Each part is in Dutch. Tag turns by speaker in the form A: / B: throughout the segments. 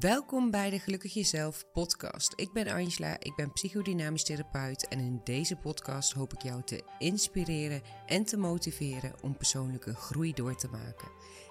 A: Welkom bij de Gelukkig Jezelf podcast. Ik ben Angela, ik ben psychodynamisch therapeut en in deze podcast hoop ik jou te inspireren en te motiveren om persoonlijke groei door te maken.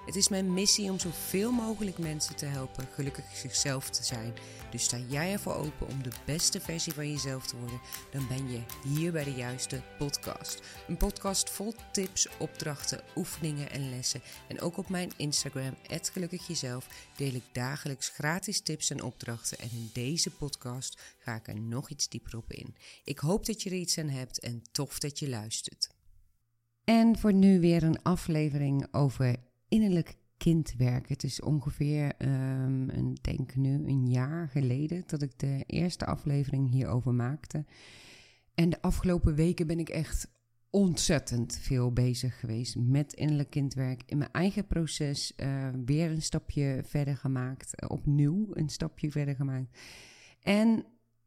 A: Het is mijn missie om zoveel mogelijk mensen te helpen gelukkig zichzelf te zijn. Dus sta jij ervoor open om de beste versie van jezelf te worden, dan ben je hier bij de juiste podcast. Een podcast vol tips, opdrachten, oefeningen en lessen. En ook op mijn Instagram, @gelukkigjezelf, deel ik dagelijks gratis tips en opdrachten. En in deze podcast ga ik er nog iets dieper op in. Ik hoop dat je er iets aan hebt en tof dat je luistert. En voor nu weer een aflevering over innerlijk kindwerk. Het is ongeveer, um, een, denk nu, een jaar geleden dat ik de eerste aflevering hierover maakte. En de afgelopen weken ben ik echt ontzettend veel bezig geweest met innerlijk kindwerk. In mijn eigen proces uh, weer een stapje verder gemaakt. Uh, opnieuw een stapje verder gemaakt. En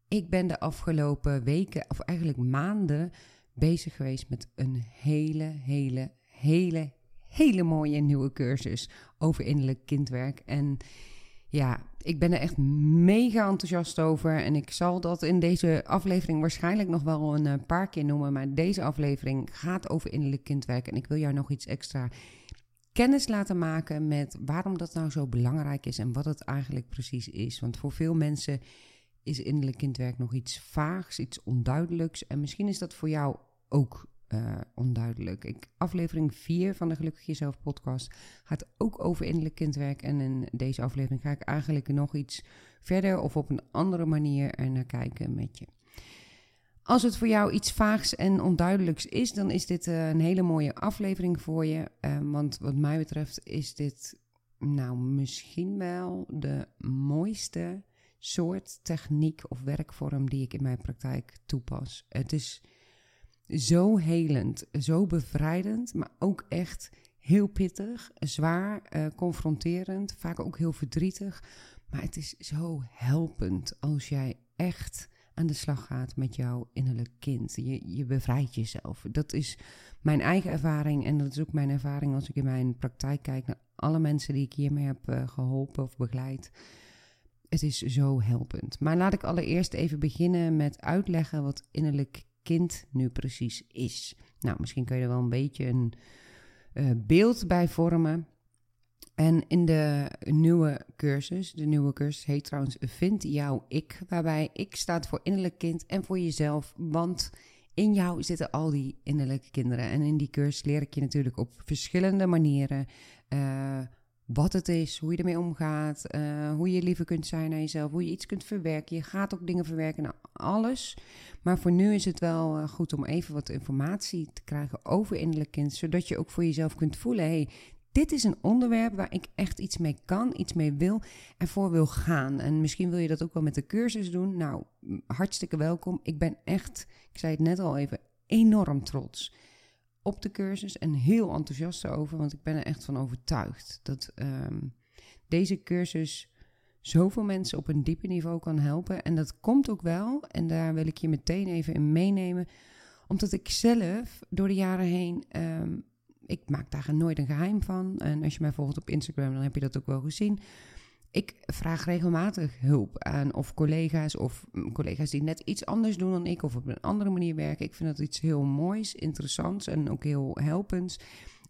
A: ik ben de afgelopen weken, of eigenlijk maanden, bezig geweest met een hele, hele, hele, hele mooie nieuwe cursus over innerlijk kindwerk. En ja, ik ben er echt mega enthousiast over. En ik zal dat in deze aflevering waarschijnlijk nog wel een eh, paar keer noemen. Maar deze aflevering gaat over innerlijk kindwerk. En ik wil jou nog iets extra kennis laten maken met waarom dat nou zo belangrijk is en wat het eigenlijk precies is. Want voor veel mensen is innerlijk kindwerk nog iets vaags, iets onduidelijks. En misschien is dat voor jou ook uh, onduidelijk. Ik, aflevering 4 van de Gelukkig Jezelf podcast gaat ook over innerlijk kindwerk. En in deze aflevering ga ik eigenlijk nog iets verder of op een andere manier er naar kijken met je. Als het voor jou iets vaags en onduidelijks is, dan is dit uh, een hele mooie aflevering voor je. Uh, want wat mij betreft is dit nou misschien wel de mooiste soort techniek of werkvorm die ik in mijn praktijk toepas. Het is zo helend, zo bevrijdend, maar ook echt heel pittig, zwaar, uh, confronterend, vaak ook heel verdrietig. Maar het is zo helpend als jij echt aan de slag gaat met jouw innerlijk kind. Je, je bevrijdt jezelf. Dat is mijn eigen ervaring en dat is ook mijn ervaring als ik in mijn praktijk kijk naar alle mensen die ik hiermee heb uh, geholpen of begeleid. Het is zo helpend. Maar laat ik allereerst even beginnen met uitleggen wat innerlijk kind nu precies is. Nou, misschien kun je er wel een beetje een uh, beeld bij vormen. En in de nieuwe cursus, de nieuwe cursus heet trouwens Vind jouw ik, waarbij ik staat voor innerlijk kind en voor jezelf, want in jou zitten al die innerlijke kinderen. En in die cursus leer ik je natuurlijk op verschillende manieren uh, wat het is, hoe je ermee omgaat, uh, hoe je liever kunt zijn naar jezelf, hoe je iets kunt verwerken. Je gaat ook dingen verwerken, nou, alles. Maar voor nu is het wel uh, goed om even wat informatie te krijgen over innerlijk kind, zodat je ook voor jezelf kunt voelen: hey, dit is een onderwerp waar ik echt iets mee kan, iets mee wil en voor wil gaan. En misschien wil je dat ook wel met de cursus doen. Nou, hartstikke welkom. Ik ben echt, ik zei het net al even, enorm trots op de cursus en heel enthousiast over, want ik ben er echt van overtuigd dat um, deze cursus zoveel mensen op een dieper niveau kan helpen. En dat komt ook wel, en daar wil ik je meteen even in meenemen, omdat ik zelf door de jaren heen, um, ik maak daar nooit een geheim van. En als je mij volgt op Instagram, dan heb je dat ook wel gezien. Ik vraag regelmatig hulp aan of collega's of mm, collega's die net iets anders doen dan ik of op een andere manier werken. Ik vind dat iets heel moois, interessants en ook heel helpends.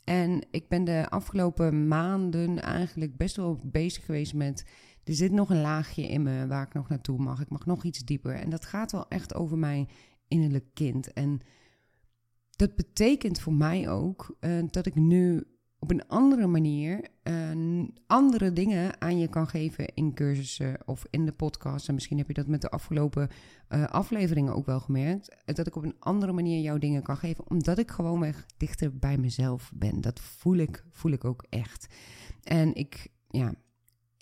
A: En ik ben de afgelopen maanden eigenlijk best wel bezig geweest met. Er zit nog een laagje in me waar ik nog naartoe mag. Ik mag nog iets dieper. En dat gaat wel echt over mijn innerlijk kind. En dat betekent voor mij ook uh, dat ik nu op een andere manier uh, andere dingen aan je kan geven in cursussen of in de podcast. En misschien heb je dat met de afgelopen uh, afleveringen ook wel gemerkt. Dat ik op een andere manier jouw dingen kan geven, omdat ik gewoonweg dichter bij mezelf ben. Dat voel ik, voel ik ook echt. En ik, ja,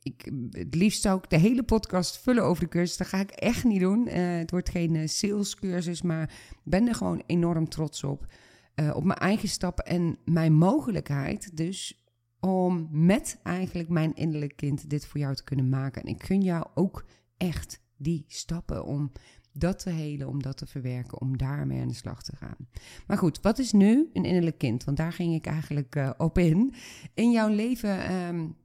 A: ik, het liefst zou ik de hele podcast vullen over de cursus. Dat ga ik echt niet doen. Het wordt geen salescursus, maar ben er gewoon enorm trots op. Uh, op mijn eigen stappen en mijn mogelijkheid dus om met eigenlijk mijn innerlijk kind dit voor jou te kunnen maken. En ik gun jou ook echt die stappen om dat te helen, om dat te verwerken, om daarmee aan de slag te gaan. Maar goed, wat is nu een innerlijk kind? Want daar ging ik eigenlijk uh, op in. In jouw leven um,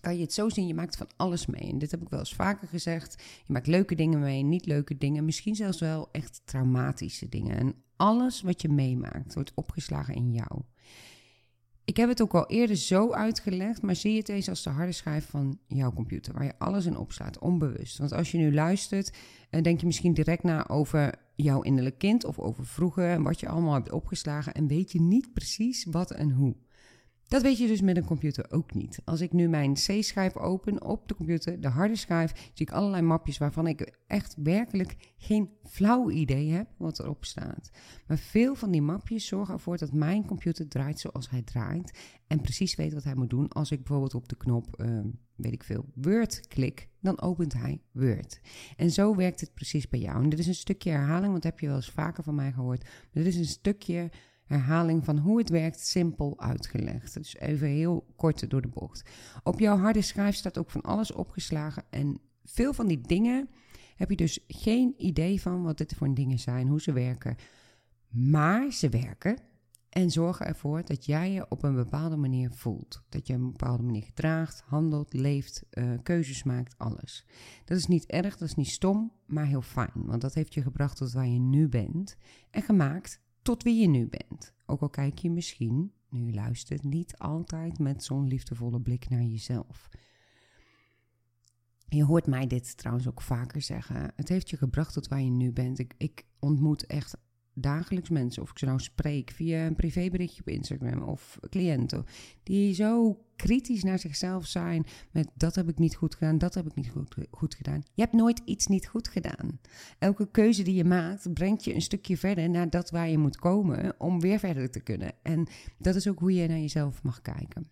A: kan je het zo zien, je maakt van alles mee. En dit heb ik wel eens vaker gezegd. Je maakt leuke dingen mee, niet leuke dingen, misschien zelfs wel echt traumatische dingen. En alles wat je meemaakt wordt opgeslagen in jou. Ik heb het ook al eerder zo uitgelegd, maar zie het eens als de harde schijf van jouw computer, waar je alles in opslaat, onbewust. Want als je nu luistert, eh, denk je misschien direct na over jouw innerlijk kind of over vroeger en wat je allemaal hebt opgeslagen en weet je niet precies wat en hoe. Dat weet je dus met een computer ook niet. Als ik nu mijn C-schijf open op de computer, de harde schijf, zie ik allerlei mapjes waarvan ik echt werkelijk geen flauw idee heb wat erop staat. Maar veel van die mapjes zorgen ervoor dat mijn computer draait zoals hij draait en precies weet wat hij moet doen. Als ik bijvoorbeeld op de knop, uh, weet ik veel, Word klik, dan opent hij Word. En zo werkt het precies bij jou. En dit is een stukje herhaling, want dat heb je wel eens vaker van mij gehoord. dit is een stukje herhaling van hoe het werkt, simpel uitgelegd. Dus even heel kort door de bocht. Op jouw harde schijf staat ook van alles opgeslagen en veel van die dingen heb je dus geen idee van wat dit voor dingen zijn, hoe ze werken. Maar ze werken en zorgen ervoor dat jij je op een bepaalde manier voelt. Dat je op een bepaalde manier gedraagt, handelt, leeft, uh, keuzes maakt, alles. Dat is niet erg, dat is niet stom, maar heel fijn. Want dat heeft je gebracht tot waar je nu bent. En gemaakt tot wie je nu bent. Ook al kijk je misschien, nu je luistert, niet altijd met zo'n liefdevolle blik naar jezelf. Je hoort mij dit trouwens ook vaker zeggen. Het heeft je gebracht tot waar je nu bent. Ik, ik ontmoet echt dagelijks mensen, of ik ze nou spreek via een privéberichtje op Instagram of cliënten, die zo kritisch naar zichzelf zijn met dat heb ik niet goed gedaan, dat heb ik niet goed, goed gedaan. Je hebt nooit iets niet goed gedaan. Elke keuze die je maakt brengt je een stukje verder naar dat waar je moet komen om weer verder te kunnen. En dat is ook hoe je naar jezelf mag kijken.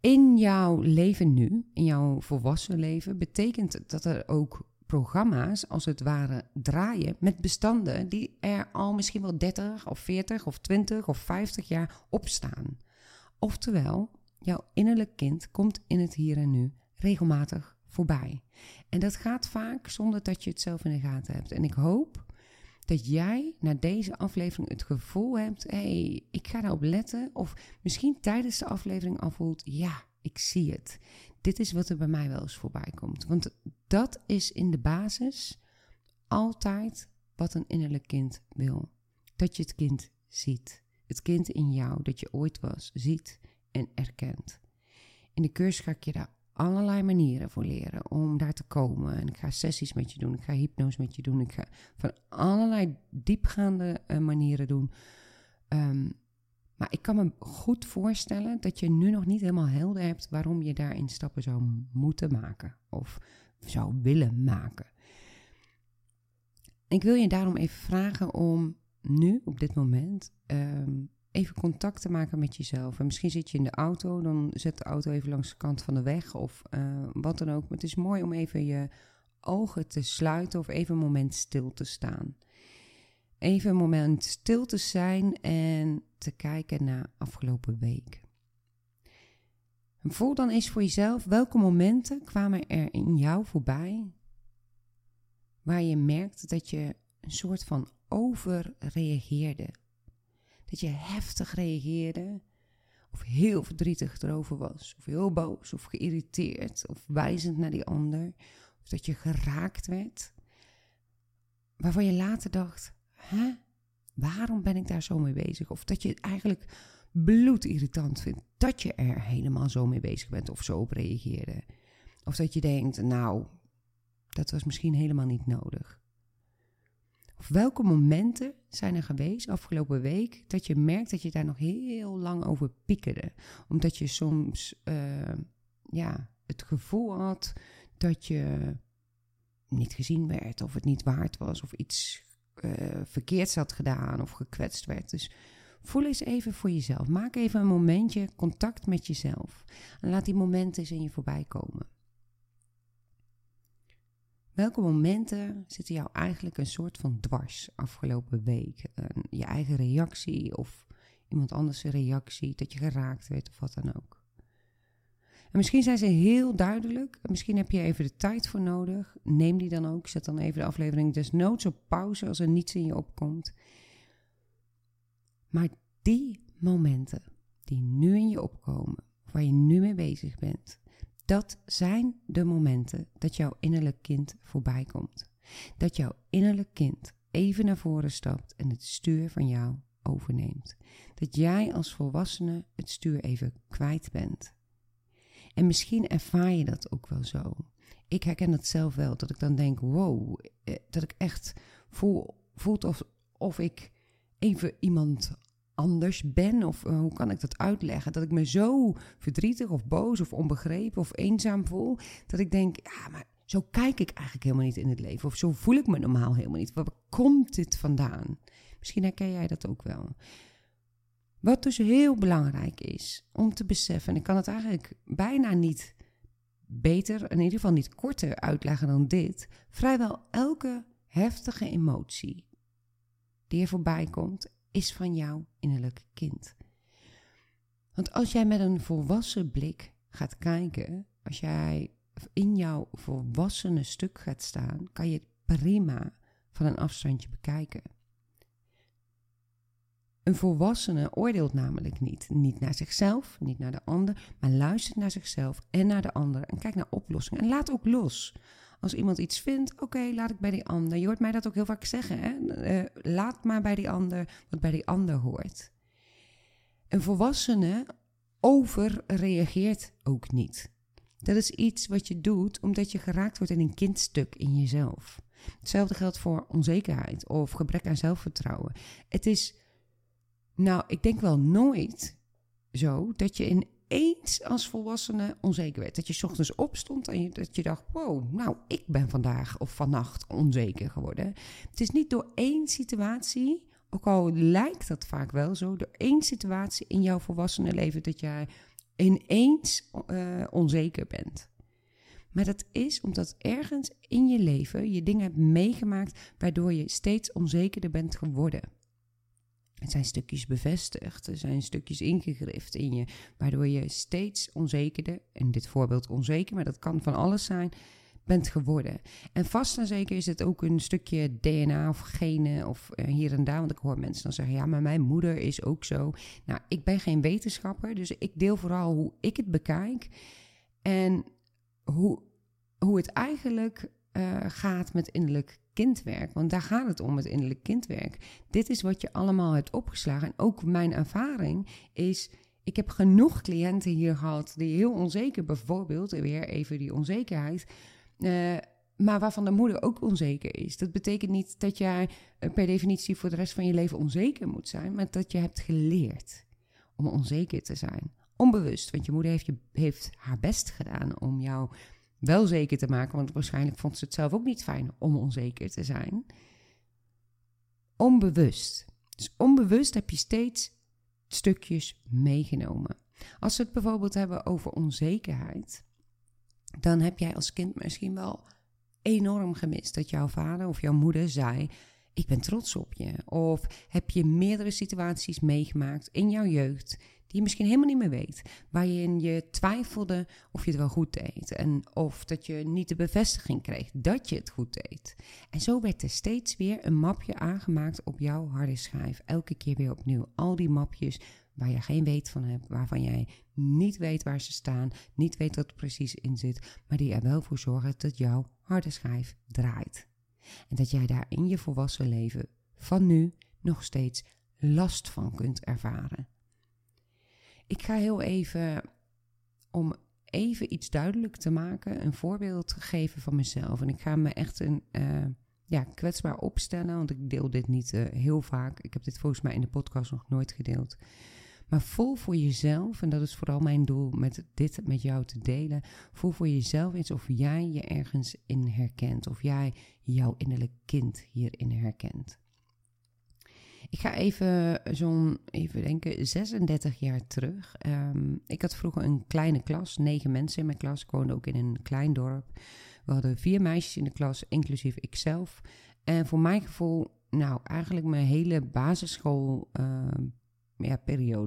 A: In jouw leven nu, in jouw volwassen leven, betekent dat er ook programma's als het ware draaien met bestanden die er al misschien wel 30 of 40 of 20 of 50 jaar op staan. Oftewel, jouw innerlijk kind komt in het hier en nu regelmatig voorbij. En dat gaat vaak zonder dat je het zelf in de gaten hebt. En ik hoop dat jij na deze aflevering het gevoel hebt: hé, hey, ik ga daarop letten. Of misschien tijdens de aflevering afvoelt: ja, ik zie het. Dit is wat er bij mij wel eens voorbij komt. Want dat is in de basis altijd wat een innerlijk kind wil. Dat je het kind ziet. Het kind in jou dat je ooit was, ziet en erkent. In de cursus ga ik je daar allerlei manieren voor leren om daar te komen. En ik ga sessies met je doen, ik ga hypnose met je doen, ik ga van allerlei diepgaande uh, manieren doen. Um, maar ik kan me goed voorstellen dat je nu nog niet helemaal helder hebt waarom je daarin stappen zou moeten maken of zou willen maken. Ik wil je daarom even vragen om nu, op dit moment, ehm, even contact te maken met jezelf. En misschien zit je in de auto, dan zet de auto even langs de kant van de weg of uh, wat dan ook. Maar het is mooi om even je ogen te sluiten of even een moment stil te staan even een moment stil te zijn en te kijken naar afgelopen week. Voel dan eens voor jezelf welke momenten kwamen er in jou voorbij waar je merkte dat je een soort van overreageerde. Dat je heftig reageerde of heel verdrietig erover was, of heel boos of geïrriteerd of wijzend naar die ander, of dat je geraakt werd, waarvan je later dacht: hè? Waarom ben ik daar zo mee bezig? Of dat je het eigenlijk bloedirritant vindt dat je er helemaal zo mee bezig bent of zo op reageerde. Of dat je denkt, nou, dat was misschien helemaal niet nodig. Of welke momenten zijn er geweest afgelopen week dat je merkt dat je daar nog heel lang over piekerde? Omdat je soms uh, ja, het gevoel had dat je niet gezien werd of het niet waard was of iets uh, verkeerds had gedaan of gekwetst werd. Dus voel eens even voor jezelf. Maak even een momentje contact met jezelf. En laat die momenten eens in je voorbij komen. Welke momenten zitten jou eigenlijk een soort van dwars afgelopen week? je eigen reactie of iemand anders' reactie, dat je geraakt werd of wat dan ook. En misschien zijn ze heel duidelijk. Misschien heb je even de tijd voor nodig. Neem die dan ook. Zet dan even de aflevering desnoods op pauze als er niets in je opkomt. Maar die momenten die nu in je opkomen, waar je nu mee bezig bent, Dat zijn de momenten dat jouw innerlijk kind voorbij komt. Dat jouw innerlijk kind even naar voren stapt en het stuur van jou overneemt. Dat jij als volwassene het stuur even kwijt bent. En misschien ervaar je dat ook wel zo. Ik herken het zelf wel, dat ik dan denk, wow, eh, dat ik echt voel, voelt of, of ik even iemand anders ben? Of eh, hoe kan ik dat uitleggen? Dat ik me zo verdrietig of boos of onbegrepen of eenzaam voel. Dat ik denk, ja, maar zo kijk ik eigenlijk helemaal niet in het leven. Of zo voel ik me normaal helemaal niet. Waar komt dit vandaan? Misschien herken jij dat ook wel. Wat dus heel belangrijk is om te beseffen, en ik kan het eigenlijk bijna niet beter, in ieder geval niet korter uitleggen dan dit. Vrijwel elke heftige emotie die er voorbij komt, is van jouw innerlijk kind. Want als jij met een volwassen blik gaat kijken, als jij in jouw volwassene stuk gaat staan, kan je het prima van een afstandje bekijken. Een volwassene oordeelt namelijk niet. Niet naar zichzelf, niet naar de ander, maar luistert naar zichzelf en naar de ander en kijkt naar oplossingen. En laat ook los. Als iemand iets vindt, oké, laat ik bij die ander. Je hoort mij dat ook heel vaak zeggen. Hè? Eh, laat maar bij die ander wat bij die ander hoort. Een volwassene overreageert ook niet. Dat is iets wat je doet omdat je geraakt wordt in een kindstuk in jezelf. Hetzelfde geldt voor onzekerheid of gebrek aan zelfvertrouwen. Het is, nou, ik denk wel nooit zo dat je in eens als volwassene onzeker werd. Dat je ochtends opstond en je, dat je dacht: wow, nou, ik ben vandaag of vannacht onzeker geworden. Het is niet door één situatie, ook al lijkt dat vaak wel zo, door één situatie in jouw volwassene leven dat jij ineens uh, onzeker bent. Maar dat is omdat ergens in je leven je dingen hebt meegemaakt waardoor je steeds onzekerder bent geworden. Zijn stukjes bevestigd, er zijn stukjes ingegrift in je, waardoor je steeds onzekerder, in dit voorbeeld onzeker, maar dat kan van alles zijn, bent geworden. En vast en zeker is het ook een stukje DNA of genen of uh, hier en daar. Want ik hoor mensen dan zeggen: ja, maar mijn moeder is ook zo. Nou, ik ben geen wetenschapper, dus ik deel vooral hoe ik het bekijk en hoe, hoe het eigenlijk uh, gaat met innerlijk kindwerk. Want daar gaat het om, het innerlijk kindwerk. Dit is wat je allemaal hebt opgeslagen. En ook mijn ervaring is. Ik heb genoeg cliënten hier gehad die heel onzeker, bijvoorbeeld, weer even die onzekerheid. Uh, maar waarvan de moeder ook onzeker is. Dat betekent niet dat jij eh, per definitie voor de rest van je leven onzeker moet zijn, maar dat je hebt geleerd om onzeker te zijn. Onbewust, want je moeder heeft, je, heeft haar best gedaan om jou wel zeker te maken, want waarschijnlijk vond ze het zelf ook niet fijn om onzeker te zijn. Onbewust. Dus onbewust heb je steeds stukjes meegenomen. Als we het bijvoorbeeld hebben over onzekerheid, dan heb jij als kind misschien wel enorm gemist dat jouw vader of jouw moeder zei: Ik ben trots op je. Of heb je meerdere situaties meegemaakt in jouw jeugd die je misschien helemaal niet meer weet. Waarin je twijfelde of je het wel goed deed. En of dat je niet de bevestiging kreeg dat je het goed deed. En zo werd er steeds weer een mapje aangemaakt op jouw harde schijf. Elke keer weer opnieuw. Al die mapjes waar je geen weet van hebt, waarvan jij niet weet waar ze staan, niet weet wat er precies in zit, maar die er wel voor zorgen dat jouw harde schijf draait. En dat jij daar in je volwassen leven van nu nog steeds last van kunt ervaren. Ik ga heel even, om even iets duidelijk te maken, een voorbeeld geven van mezelf. En ik ga me echt een, uh, ja, kwetsbaar opstellen, want ik deel dit niet uh, heel vaak. Ik heb dit volgens mij in de podcast nog nooit gedeeld. Maar voel voor jezelf, en dat is vooral mijn doel met dit met jou te delen. Voel voor jezelf eens of jij je ergens in herkent. Of jij jouw innerlijk kind hierin herkent. Ik ga even zo'n, even denken, 36 jaar terug. Um, ik had vroeger een kleine klas, negen mensen in mijn klas. Ik woonde ook in een klein dorp. We hadden vier meisjes in de klas, inclusief ikzelf. En voor mijn gevoel, nou, eigenlijk mijn hele basisschool... Uh, ja,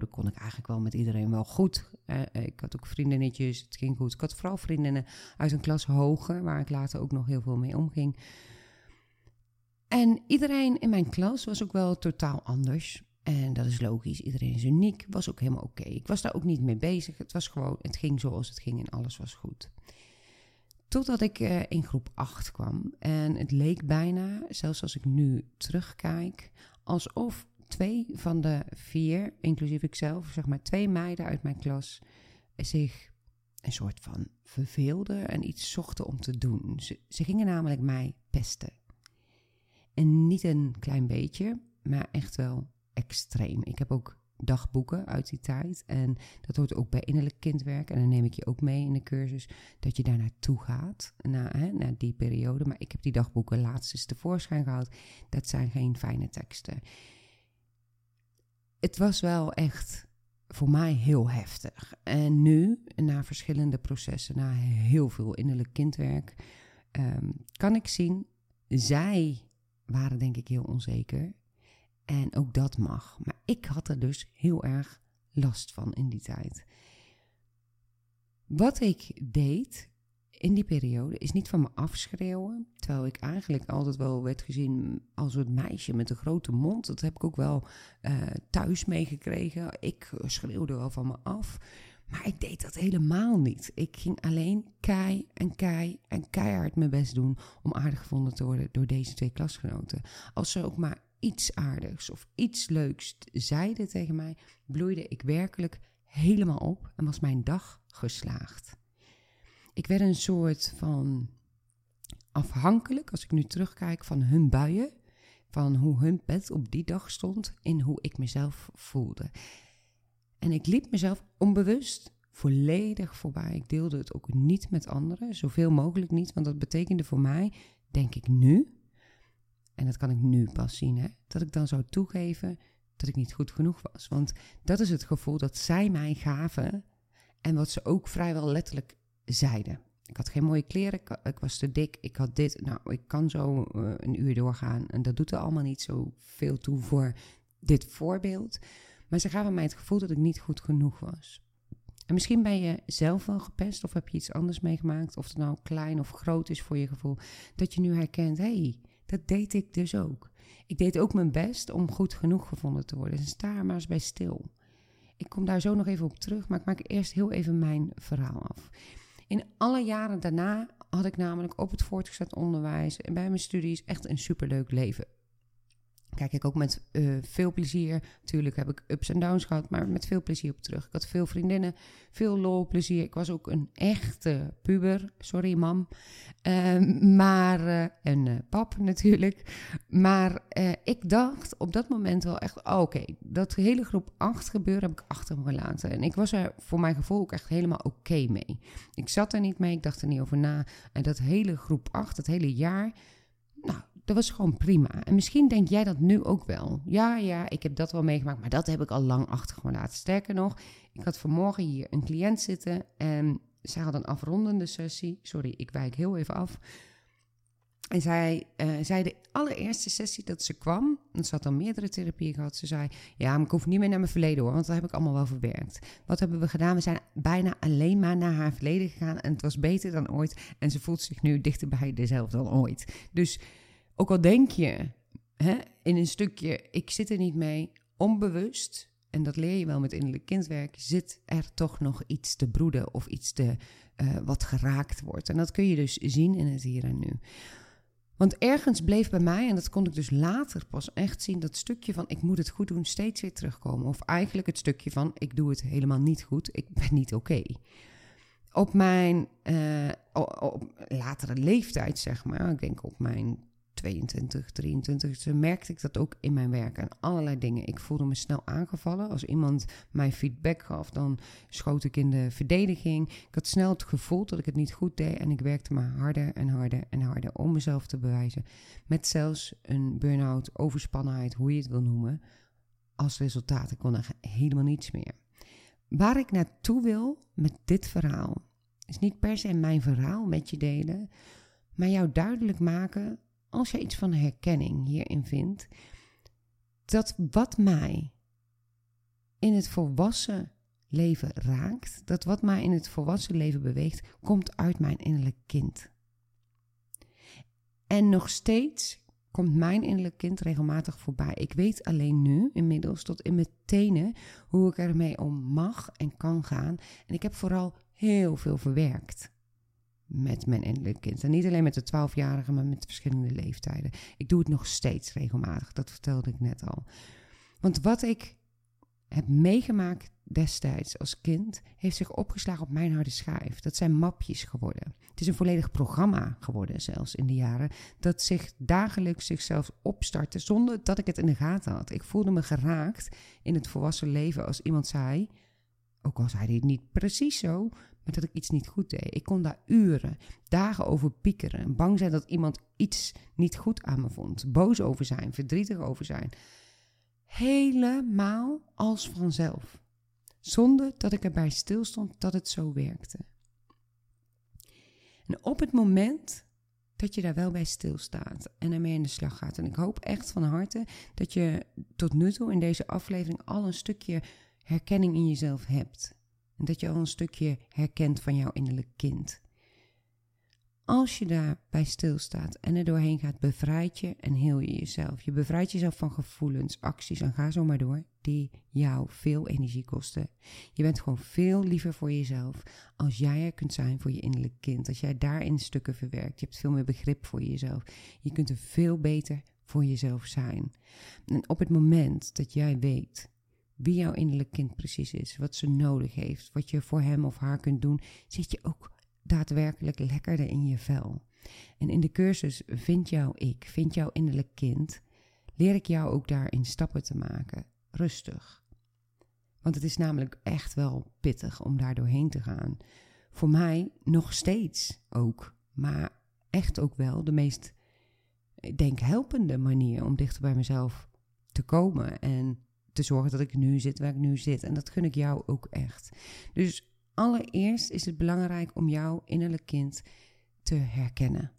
A: kon ik eigenlijk wel met iedereen wel goed. Uh, ik had ook vriendinnetjes, het ging goed. Ik had vooral vriendinnen uit een klas hoger, waar ik later ook nog heel veel mee omging. En iedereen in mijn klas was ook wel totaal anders. En dat is logisch, iedereen is uniek, was ook helemaal oké. Ik was daar ook niet mee bezig, het was gewoon, het ging zoals het ging en alles was goed. Totdat ik uh, in groep 8 kwam. En het leek bijna, zelfs als ik nu terugkijk, alsof twee van de vier, inclusief ikzelf, zeg maar twee meiden uit mijn klas, zich een soort van verveelden en iets zochten om te doen. Ze gingen namelijk mij pesten. En niet een klein beetje, maar echt wel extreem. Ik heb ook dagboeken uit die tijd. En dat hoort ook bij innerlijk kindwerk. En dan neem ik je ook mee in de cursus dat je daar naartoe gaat, hè, na die periode. Maar ik heb die dagboeken laatst eens tevoorschijn gehaald. Dat zijn geen fijne teksten. Het was wel echt voor mij heel heftig. En nu, na verschillende processen, na heel veel innerlijk kindwerk, um, kan ik zien, zij waren denk ik heel onzeker. En ook dat mag. Maar ik had er dus heel erg last van in die tijd. Wat ik deed in die periode is niet van me afschreeuwen. Terwijl ik eigenlijk altijd wel werd gezien als het meisje met een grote mond. Dat heb ik ook wel uh, thuis meegekregen. Ik schreeuwde wel van me af. Maar ik deed dat helemaal niet. Ik ging alleen kei en kei en keihard mijn best doen om aardig gevonden te worden door deze twee klasgenoten. Als ze ook maar iets aardigs of iets leuks zeiden tegen mij, bloeide ik werkelijk helemaal op en was mijn dag geslaagd. Ik werd een soort van afhankelijk, als ik nu terugkijk, van hun buien, van hoe hun bed op die dag stond en hoe ik mezelf voelde. En ik liep mezelf onbewust volledig voorbij. Ik deelde het ook niet met anderen, zoveel mogelijk niet, want dat betekende voor mij, denk ik nu, en dat kan ik nu pas zien, hè, dat ik dan zou toegeven dat ik niet goed genoeg was. Want dat is het gevoel dat zij mij gaven en wat ze ook vrijwel letterlijk zeiden. Ik had geen mooie kleren, ik, was te dik, ik had dit. Nou, ik kan zo uh, een uur doorgaan en dat doet er allemaal niet zo veel toe voor dit voorbeeld. Maar ze gaven mij het gevoel dat ik niet goed genoeg was. En misschien ben je zelf wel gepest of heb je iets anders meegemaakt, of het nou klein of groot is voor je gevoel, dat je nu herkent, hey, dat deed ik dus ook. Ik deed ook mijn best om goed genoeg gevonden te worden. Dus sta maar eens bij stil. Ik kom daar zo nog even op terug, maar ik maak eerst heel even mijn verhaal af. In alle jaren daarna had ik namelijk op het voortgezet onderwijs en bij mijn studies echt een superleuk leven kijk ik ook met uh, veel plezier. Tuurlijk heb ik ups en downs gehad, maar met veel plezier op terug. Ik had veel vriendinnen, veel lol, plezier. Ik was ook een echte puber. Sorry, mam. Uh, maar, uh, en uh, pap natuurlijk. Maar ik dacht op dat moment wel echt: oh, oké, dat hele groep 8 gebeuren heb ik achter me gelaten. En ik was er voor mijn gevoel ook echt helemaal oké mee. Ik zat er niet mee, ik dacht er niet over na. En dat hele groep 8, dat hele jaar. Nou, dat was gewoon prima. En misschien denk jij dat nu ook wel. Ja, ja, ik heb dat wel meegemaakt, maar dat heb ik al lang achter me laten. Sterker nog, ik had vanmorgen hier een cliënt zitten en zij had een afrondende sessie. Sorry, ik wijk heel even af. En zij uh, zei de allereerste sessie dat ze kwam, en ze had dan meerdere therapieën gehad, ze zei, ja, maar ik hoef niet meer naar mijn verleden hoor, want dat heb ik allemaal wel verwerkt. Wat hebben we gedaan? We zijn bijna alleen maar naar haar verleden gegaan en het was beter dan ooit en ze voelt zich nu dichter bij dezelfde dan ooit. Dus ook al denk je hè, in een stukje, ik zit er niet mee, onbewust, en dat leer je wel met innerlijk kindwerk, zit er toch nog iets te broeden of iets te, uh, wat geraakt wordt. En dat kun je dus zien in het hier en nu. Want ergens bleef bij mij, en dat kon ik dus later pas echt zien, dat stukje van ik moet het goed doen steeds weer terugkomen. Of eigenlijk het stukje van ik doe het helemaal niet goed, ik ben niet oké. Op mijn uh, op latere leeftijd, zeg maar, ik denk op mijn 22, 23, toen merkte ik dat ook in mijn werk en allerlei dingen. Ik voelde me snel aangevallen. Als iemand mij feedback gaf, dan schoot ik in de verdediging. Ik had snel het gevoel dat ik het niet goed deed en ik werkte maar harder en harder en harder om mezelf te bewijzen. Met zelfs een burn-out, overspannenheid, hoe je het wil noemen, als resultaat. Ik kon er helemaal niets meer. Waar ik naartoe wil met dit verhaal, is niet per se mijn verhaal met je delen, maar jou duidelijk maken als je iets van herkenning hierin vindt, dat wat mij in het volwassen leven raakt, dat wat mij in het volwassen leven beweegt, komt uit mijn innerlijk kind. En nog steeds komt mijn innerlijk kind regelmatig voorbij. Ik weet alleen nu, inmiddels, tot in mijn tenen, hoe ik ermee om mag en kan gaan. En ik heb vooral heel veel verwerkt met mijn innerlijk kind. En niet alleen met de 12-jarige, maar met verschillende leeftijden. Ik doe het nog steeds regelmatig, dat vertelde ik net al. Want wat ik heb meegemaakt destijds als kind, heeft zich opgeslagen op mijn harde schijf. Dat zijn mapjes geworden. Het is een volledig programma geworden, zelfs in de jaren, dat zich dagelijks zichzelf opstartte zonder dat ik het in de gaten had. Ik voelde me geraakt in het volwassen leven als iemand zei, ook al zei hij het niet precies zo, dat ik iets niet goed deed. Ik kon daar uren, dagen over piekeren, bang zijn dat iemand iets niet goed aan me vond, boos over zijn, verdrietig over zijn. Helemaal als vanzelf. Zonder dat ik erbij stilstond dat het zo werkte. En op het moment dat je daar wel bij stilstaat en ermee in de slag gaat. En ik hoop echt van harte dat je tot nu toe in deze aflevering al een stukje herkenning in jezelf hebt. Dat je al een stukje herkent van jouw innerlijk kind. Als je daarbij stilstaat en er doorheen gaat, bevrijd je en heel je jezelf. Je bevrijdt jezelf van gevoelens, acties en ga zo maar door, die jou veel energie kosten. Je bent gewoon veel liever voor jezelf als jij er kunt zijn voor je innerlijk kind. Als jij daarin stukken verwerkt. Je hebt veel meer begrip voor jezelf. Je kunt er veel beter voor jezelf zijn. En op het moment dat jij weet wie jouw innerlijk kind precies is, wat ze nodig heeft, wat je voor hem of haar kunt doen, zit je ook daadwerkelijk lekkerder in je vel. En in de cursus Vind jouw ik, vind jouw innerlijk kind, leer ik jou ook daarin stappen te maken. Rustig. Want het is namelijk echt wel pittig om daar doorheen te gaan. Voor mij nog steeds ook, maar echt ook wel de meest, ik denk, helpende manier om dichter bij mezelf te komen en te zorgen dat ik nu zit waar ik nu zit. En dat gun ik jou ook echt. Dus allereerst is het belangrijk om jouw innerlijk kind te herkennen.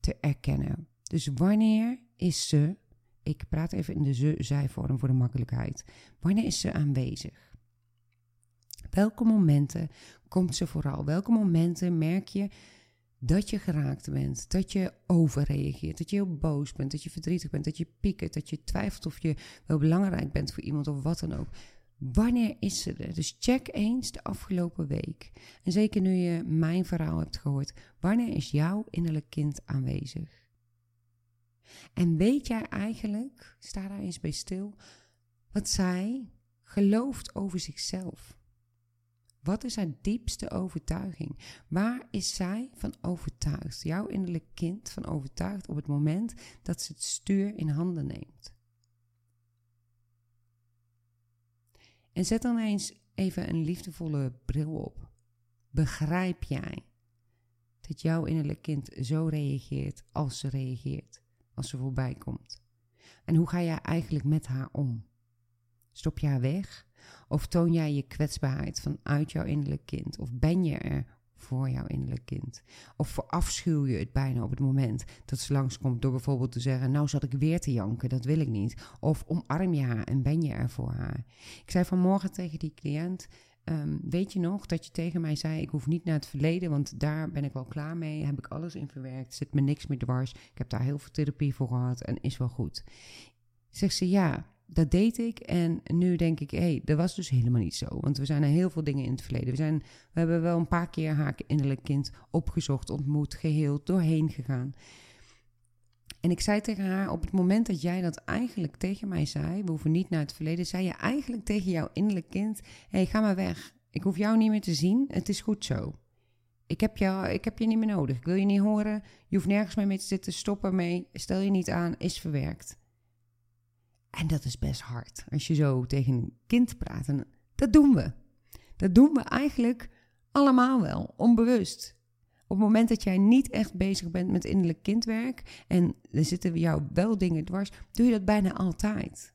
A: Te erkennen. Dus wanneer is ze, ik praat even in de ze-zij-vorm voor de makkelijkheid, wanneer is ze aanwezig? Welke momenten komt ze vooral? Welke momenten merk je dat je geraakt bent, dat je overreageert, dat je heel boos bent, dat je verdrietig bent, dat je piekert, dat je twijfelt of je wel belangrijk bent voor iemand of wat dan ook. Wanneer is ze er? Dus check eens de afgelopen week. En zeker nu je mijn verhaal hebt gehoord, wanneer is jouw innerlijk kind aanwezig? En weet jij eigenlijk, sta daar eens bij stil, wat zij gelooft over zichzelf? Wat is haar diepste overtuiging? Waar is zij van overtuigd? Jouw innerlijk kind van overtuigd op het moment dat ze het stuur in handen neemt. En zet dan eens even een liefdevolle bril op. Begrijp jij dat jouw innerlijk kind zo reageert als ze reageert, als ze voorbij komt? En hoe ga jij eigenlijk met haar om? Stop je haar weg? Of toon jij je kwetsbaarheid vanuit jouw innerlijk kind? Of ben je er voor jouw innerlijk kind? Of verafschuw je het bijna op het moment dat ze langskomt door bijvoorbeeld te zeggen: Nou zat ik weer te janken, dat wil ik niet. Of omarm je haar en ben je er voor haar? Ik zei vanmorgen tegen die cliënt. Ehm, weet je nog dat je tegen mij zei: Ik hoef niet naar het verleden, want daar ben ik wel klaar mee. Heb ik alles in verwerkt, zit me niks meer dwars. Ik heb daar heel veel therapie voor gehad en is wel goed. Zegt ze ja dat deed ik. En nu denk ik, hé, hey, dat was dus helemaal niet zo. Want we zijn er heel veel dingen in het verleden. We, zijn, we hebben wel een paar keer haar innerlijk kind opgezocht, ontmoet, geheeld, doorheen gegaan. En ik zei tegen haar, op het moment dat jij dat eigenlijk tegen mij zei, we hoeven niet naar het verleden, zei je eigenlijk tegen jouw innerlijk kind, hé, hey, ga maar weg. Ik hoef jou niet meer te zien, het is goed zo. Ik heb, jou, ik heb je niet meer nodig, ik wil je niet horen, je hoeft nergens meer mee te zitten, stop ermee, stel je niet aan, is verwerkt. En dat is best hard als je zo tegen een kind praat. En dat doen we. Dat doen we eigenlijk allemaal wel, onbewust. Op het moment dat jij niet echt bezig bent met innerlijk kindwerk en er zitten jou wel dingen dwars, doe je dat bijna altijd.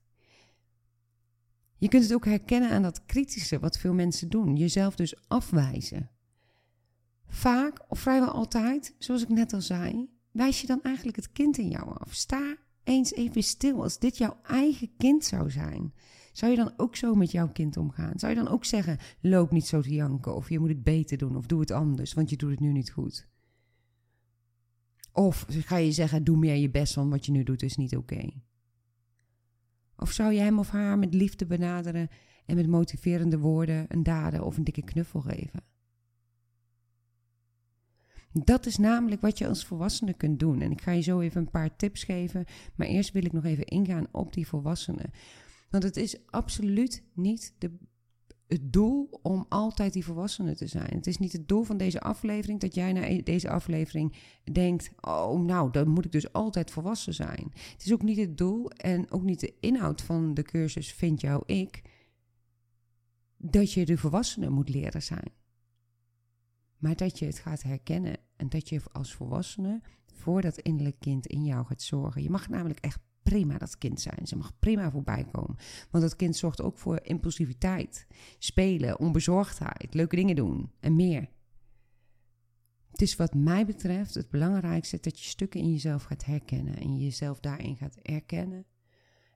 A: Je kunt het ook herkennen aan dat kritische wat veel mensen doen, jezelf dus afwijzen. Vaak, of vrijwel altijd, zoals ik net al zei, wijs je dan eigenlijk het kind in jou af. Sta eens even stil. Als dit jouw eigen kind zou zijn, zou je dan ook zo met jouw kind omgaan? Zou je dan ook zeggen: loop niet zo te janken, of je moet het beter doen, of doe het anders, want je doet het nu niet goed? Of ga je zeggen, doe meer je best, want wat je nu doet is niet oké. Of zou je hem of haar met liefde benaderen en met motiverende woorden, een daden of een dikke knuffel geven? Dat is namelijk wat je als volwassene kunt doen. En ik ga je zo even een paar tips geven. Maar eerst wil ik nog even ingaan op die volwassenen. Want het is absoluut niet de, het doel om altijd die volwassene te zijn. Het is niet het doel van deze aflevering dat jij na deze aflevering denkt: Oh, nou, dan moet ik dus altijd volwassen zijn. Het is ook niet het doel en ook niet de inhoud van de cursus Vind jou ik dat je de volwassene moet leren zijn. Maar dat je het gaat herkennen en dat je als volwassene voor dat innerlijk kind in jou gaat zorgen. Je mag namelijk echt prima dat kind zijn. Ze mag prima voorbij komen. Want dat kind zorgt ook voor impulsiviteit, spelen, onbezorgdheid, leuke dingen doen en meer. Het is wat mij betreft het belangrijkste dat je stukken in jezelf gaat herkennen en jezelf daarin gaat erkennen.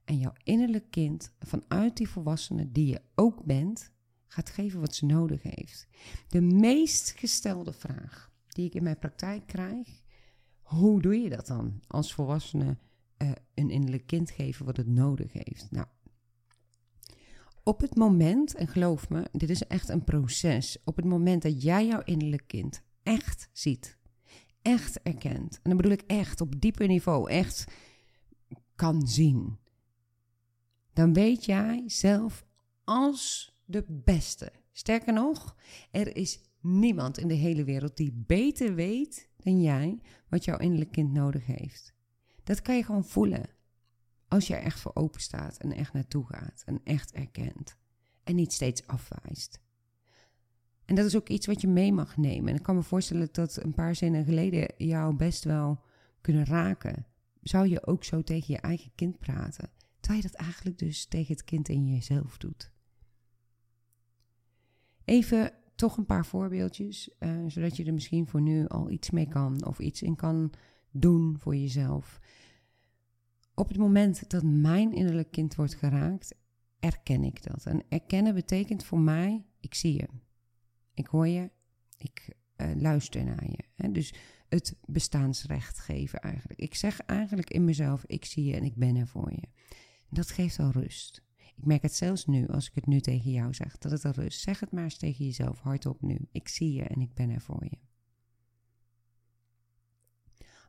A: En jouw innerlijk kind vanuit die volwassene die je ook bent, gaat geven wat ze nodig heeft. De meest gestelde vraag die ik in mijn praktijk krijg, hoe doe je dat dan als volwassene uh, een innerlijk kind geven wat het nodig heeft? Nou, op het moment, en geloof me, dit is echt een proces, op het moment dat jij jouw innerlijk kind echt ziet, echt erkent, en dan bedoel ik echt op diepe niveau, echt kan zien, dan weet jij zelf als de beste. Sterker nog, er is niemand in de hele wereld die beter weet dan jij wat jouw innerlijk kind nodig heeft. Dat kan je gewoon voelen. Als je er echt voor open staat en echt naartoe gaat en echt erkent. En niet steeds afwijst. En dat is ook iets wat je mee mag nemen. En ik kan me voorstellen dat een paar zinnen geleden jou best wel kunnen raken. Zou je ook zo tegen je eigen kind praten? Terwijl je dat eigenlijk dus tegen het kind in jezelf doet. Even toch een paar voorbeeldjes, uh, zodat je er misschien voor nu al iets mee kan of iets in kan doen voor jezelf. Op het moment dat mijn innerlijk kind wordt geraakt, erken ik dat. En erkennen betekent voor mij, ik zie je, ik hoor je, ik uh, luister naar je. Hè? Dus het bestaansrecht geven eigenlijk. Ik zeg eigenlijk in mezelf, ik zie je en ik ben er voor je. Dat geeft al rust. Ik merk het zelfs nu, als ik het nu tegen jou zeg, dat het er rust. Zeg het maar eens tegen jezelf hardop nu. Ik zie je en ik ben er voor je.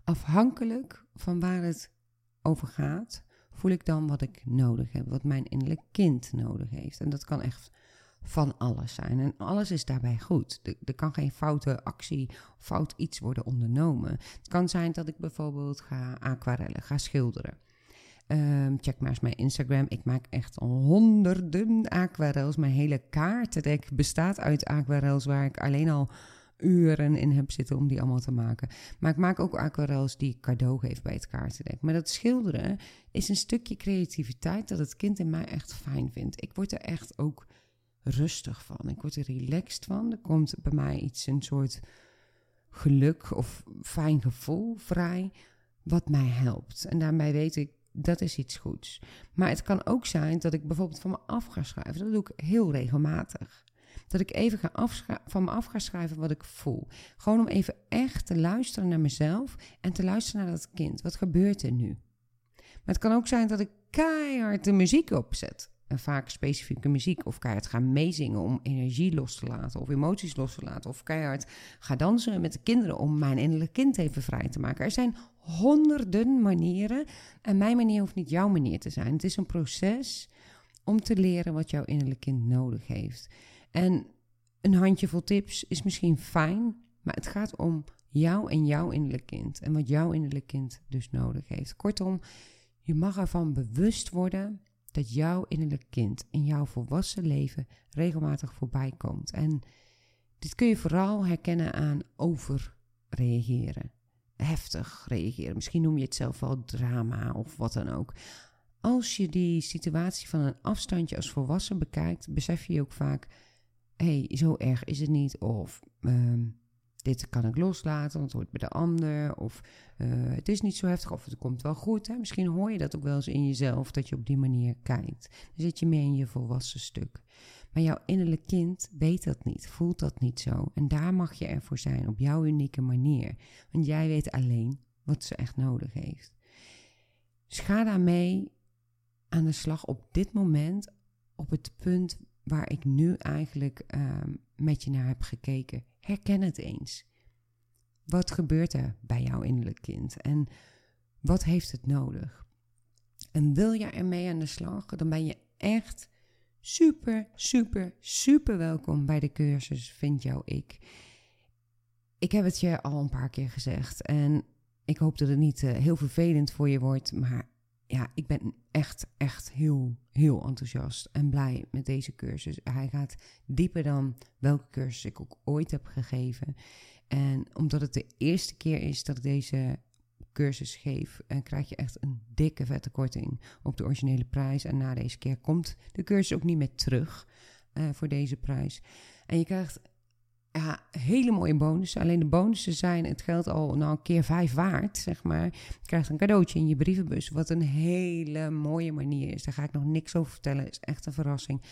A: Afhankelijk van waar het over gaat, voel ik dan wat ik nodig heb, wat mijn innerlijk kind nodig heeft. En dat kan echt van alles zijn. En alles is daarbij goed. Er, er kan geen foute actie, fout iets worden ondernomen. Het kan zijn dat ik bijvoorbeeld ga aquarellen, ga schilderen. Um, check maar eens mijn Instagram. Ik maak echt honderden aquarels. Mijn hele kaartendek bestaat uit aquarels waar ik alleen al uren in heb zitten om die allemaal te maken. Maar ik maak ook aquarels die ik cadeau geef bij het kaartendek. Maar dat schilderen is een stukje creativiteit dat het kind in mij echt fijn vindt. Ik word er echt ook rustig van. Ik word er relaxed van. Er komt bij mij iets, een soort geluk of fijn gevoel vrij, wat mij helpt. En daarmee weet ik, dat is iets goeds. Maar het kan ook zijn dat ik bijvoorbeeld van me af ga schrijven. Dat doe ik heel regelmatig. Dat ik even ga van me af ga schrijven wat ik voel. Gewoon om even echt te luisteren naar mezelf en te luisteren naar dat kind. Wat gebeurt er nu? Maar het kan ook zijn dat ik keihard de muziek opzet. En vaak specifieke muziek. Of keihard ga meezingen om energie los te laten. Of emoties los te laten. Of keihard ga dansen met de kinderen om mijn innerlijke kind even vrij te maken. Er zijn honderden manieren. En mijn manier hoeft niet jouw manier te zijn. Het is een proces om te leren wat jouw innerlijke kind nodig heeft. En een handjevol tips is misschien fijn, maar het gaat om jou en jouw innerlijk kind. En wat jouw innerlijk kind dus nodig heeft. Kortom, je mag ervan bewust worden dat jouw innerlijk kind in jouw volwassen leven regelmatig voorbij komt. En dit kun je vooral herkennen aan overreageren heftig reageren. Misschien noem je het zelf wel drama of wat dan ook. Als je die situatie van een afstandje als volwassen bekijkt, besef je ook vaak: hé, hey, zo erg is het niet. Of ehm, dit kan ik loslaten, want het hoort bij de ander. Of uh, het is niet zo heftig, of het komt wel goed. Hè? Misschien hoor je dat ook wel eens in jezelf, dat je op die manier kijkt. Dan zit je meer in je volwassen stuk. Maar jouw innerlijk kind weet dat niet, voelt dat niet zo. En daar mag je ervoor zijn, op jouw unieke manier. Want jij weet alleen wat ze echt nodig heeft. Dus ga daarmee aan de slag op dit moment, op het punt waar ik nu eigenlijk ehm, met je naar heb gekeken. Herken het eens. Wat gebeurt er bij jouw innerlijk kind en wat heeft het nodig? En wil je ermee aan de slag, dan ben je echt super, super, super welkom bij de cursus Vind jou ik. Ik heb het je al een paar keer gezegd en ik hoop dat het niet uh, heel vervelend voor je wordt, maar ja, ik ben echt, echt heel, heel enthousiast en blij met deze cursus. Hij gaat dieper dan welke cursus ik ook ooit heb gegeven. En omdat het de eerste keer is dat ik deze cursus geef, en krijg je echt een dikke vette korting op de originele prijs. En na deze keer komt de cursus ook niet meer terug uh, voor deze prijs. En je krijgt ja, hele mooie bonussen. Alleen de bonussen zijn het geld al nou een keer vijf waard, zeg maar. Je krijgt een cadeautje in je brievenbus, wat een hele mooie manier is. Daar ga ik nog niks over vertellen, is echt een verrassing.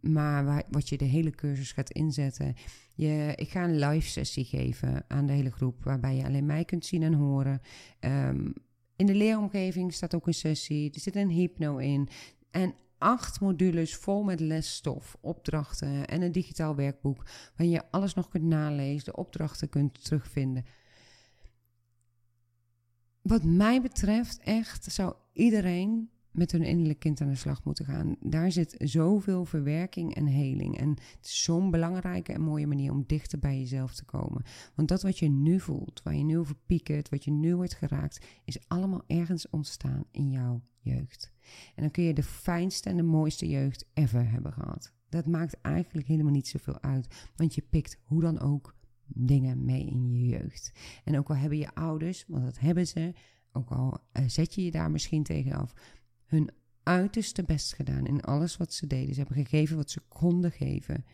A: Maar wat je de hele cursus gaat inzetten. Je, ik ga een live sessie geven aan de hele groep, waarbij je alleen mij kunt zien en horen. Um, in de leeromgeving staat ook een sessie. Er zit een hypno in. En acht modules vol met lesstof, opdrachten en een digitaal werkboek waarin je alles nog kunt nalezen, de opdrachten kunt terugvinden. Wat mij betreft, echt zou iedereen met hun innerlijk kind aan de slag moeten gaan. Daar zit zoveel verwerking en heling. En het is zo'n belangrijke en mooie manier om dichter bij jezelf te komen. Want dat wat je nu voelt, waar je nu over piekert, wat je nu wordt geraakt, is allemaal ergens ontstaan in jouw jeugd. En dan kun je de fijnste en de mooiste jeugd ever hebben gehad. Dat maakt eigenlijk helemaal niet zoveel uit, want je pikt hoe dan ook dingen mee in je jeugd. En ook al hebben je ouders, want dat hebben ze, ook al eh, zet je je daar misschien tegen af, hun uiterste best gedaan in alles wat ze deden. Ze hebben gegeven wat ze konden geven.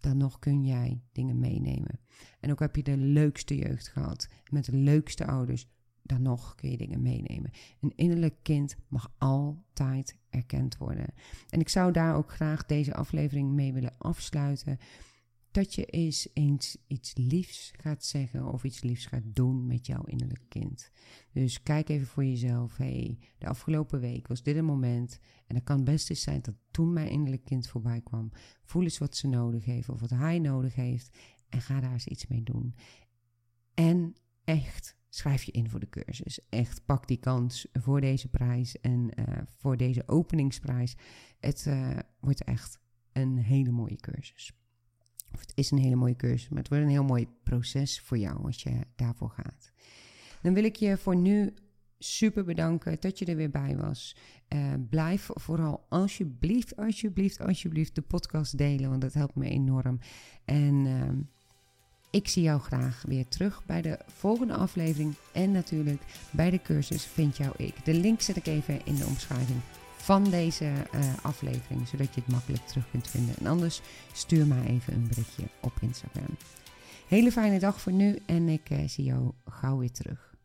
A: Dan nog kun jij dingen meenemen. En ook heb je de leukste jeugd gehad. Met de leukste ouders. Dan nog kun je dingen meenemen. Een innerlijk kind mag altijd erkend worden. En ik zou daar ook graag deze aflevering mee willen afsluiten dat je eens iets liefs gaat zeggen of iets liefs gaat doen met jouw innerlijke kind. Dus kijk even voor jezelf. hey, de afgelopen week was dit een moment. En het kan best eens zijn dat toen mijn innerlijk kind voorbij kwam. Voel eens wat ze nodig heeft of wat hij nodig heeft. En ga daar eens iets mee doen. En echt, schrijf je in voor de cursus. Echt, pak die kans voor deze prijs en uh, voor deze openingsprijs. Het uh, wordt echt een hele mooie cursus. Of het is een hele mooie cursus, maar het wordt een heel mooi proces voor jou als je daarvoor gaat. Dan wil ik je voor nu super bedanken dat je er weer bij was. Uh, blijf vooral alsjeblieft, alsjeblieft, alsjeblieft de podcast delen, want dat helpt me enorm. En uh, ik zie jou graag weer terug bij de volgende aflevering en natuurlijk bij de cursus Vind jou ik. De link zet ik even in de omschrijving van deze uh, aflevering, zodat je het makkelijk terug kunt vinden. En anders stuur maar even een berichtje op Instagram. Hele fijne dag voor nu en ik uh, zie jou gauw weer terug.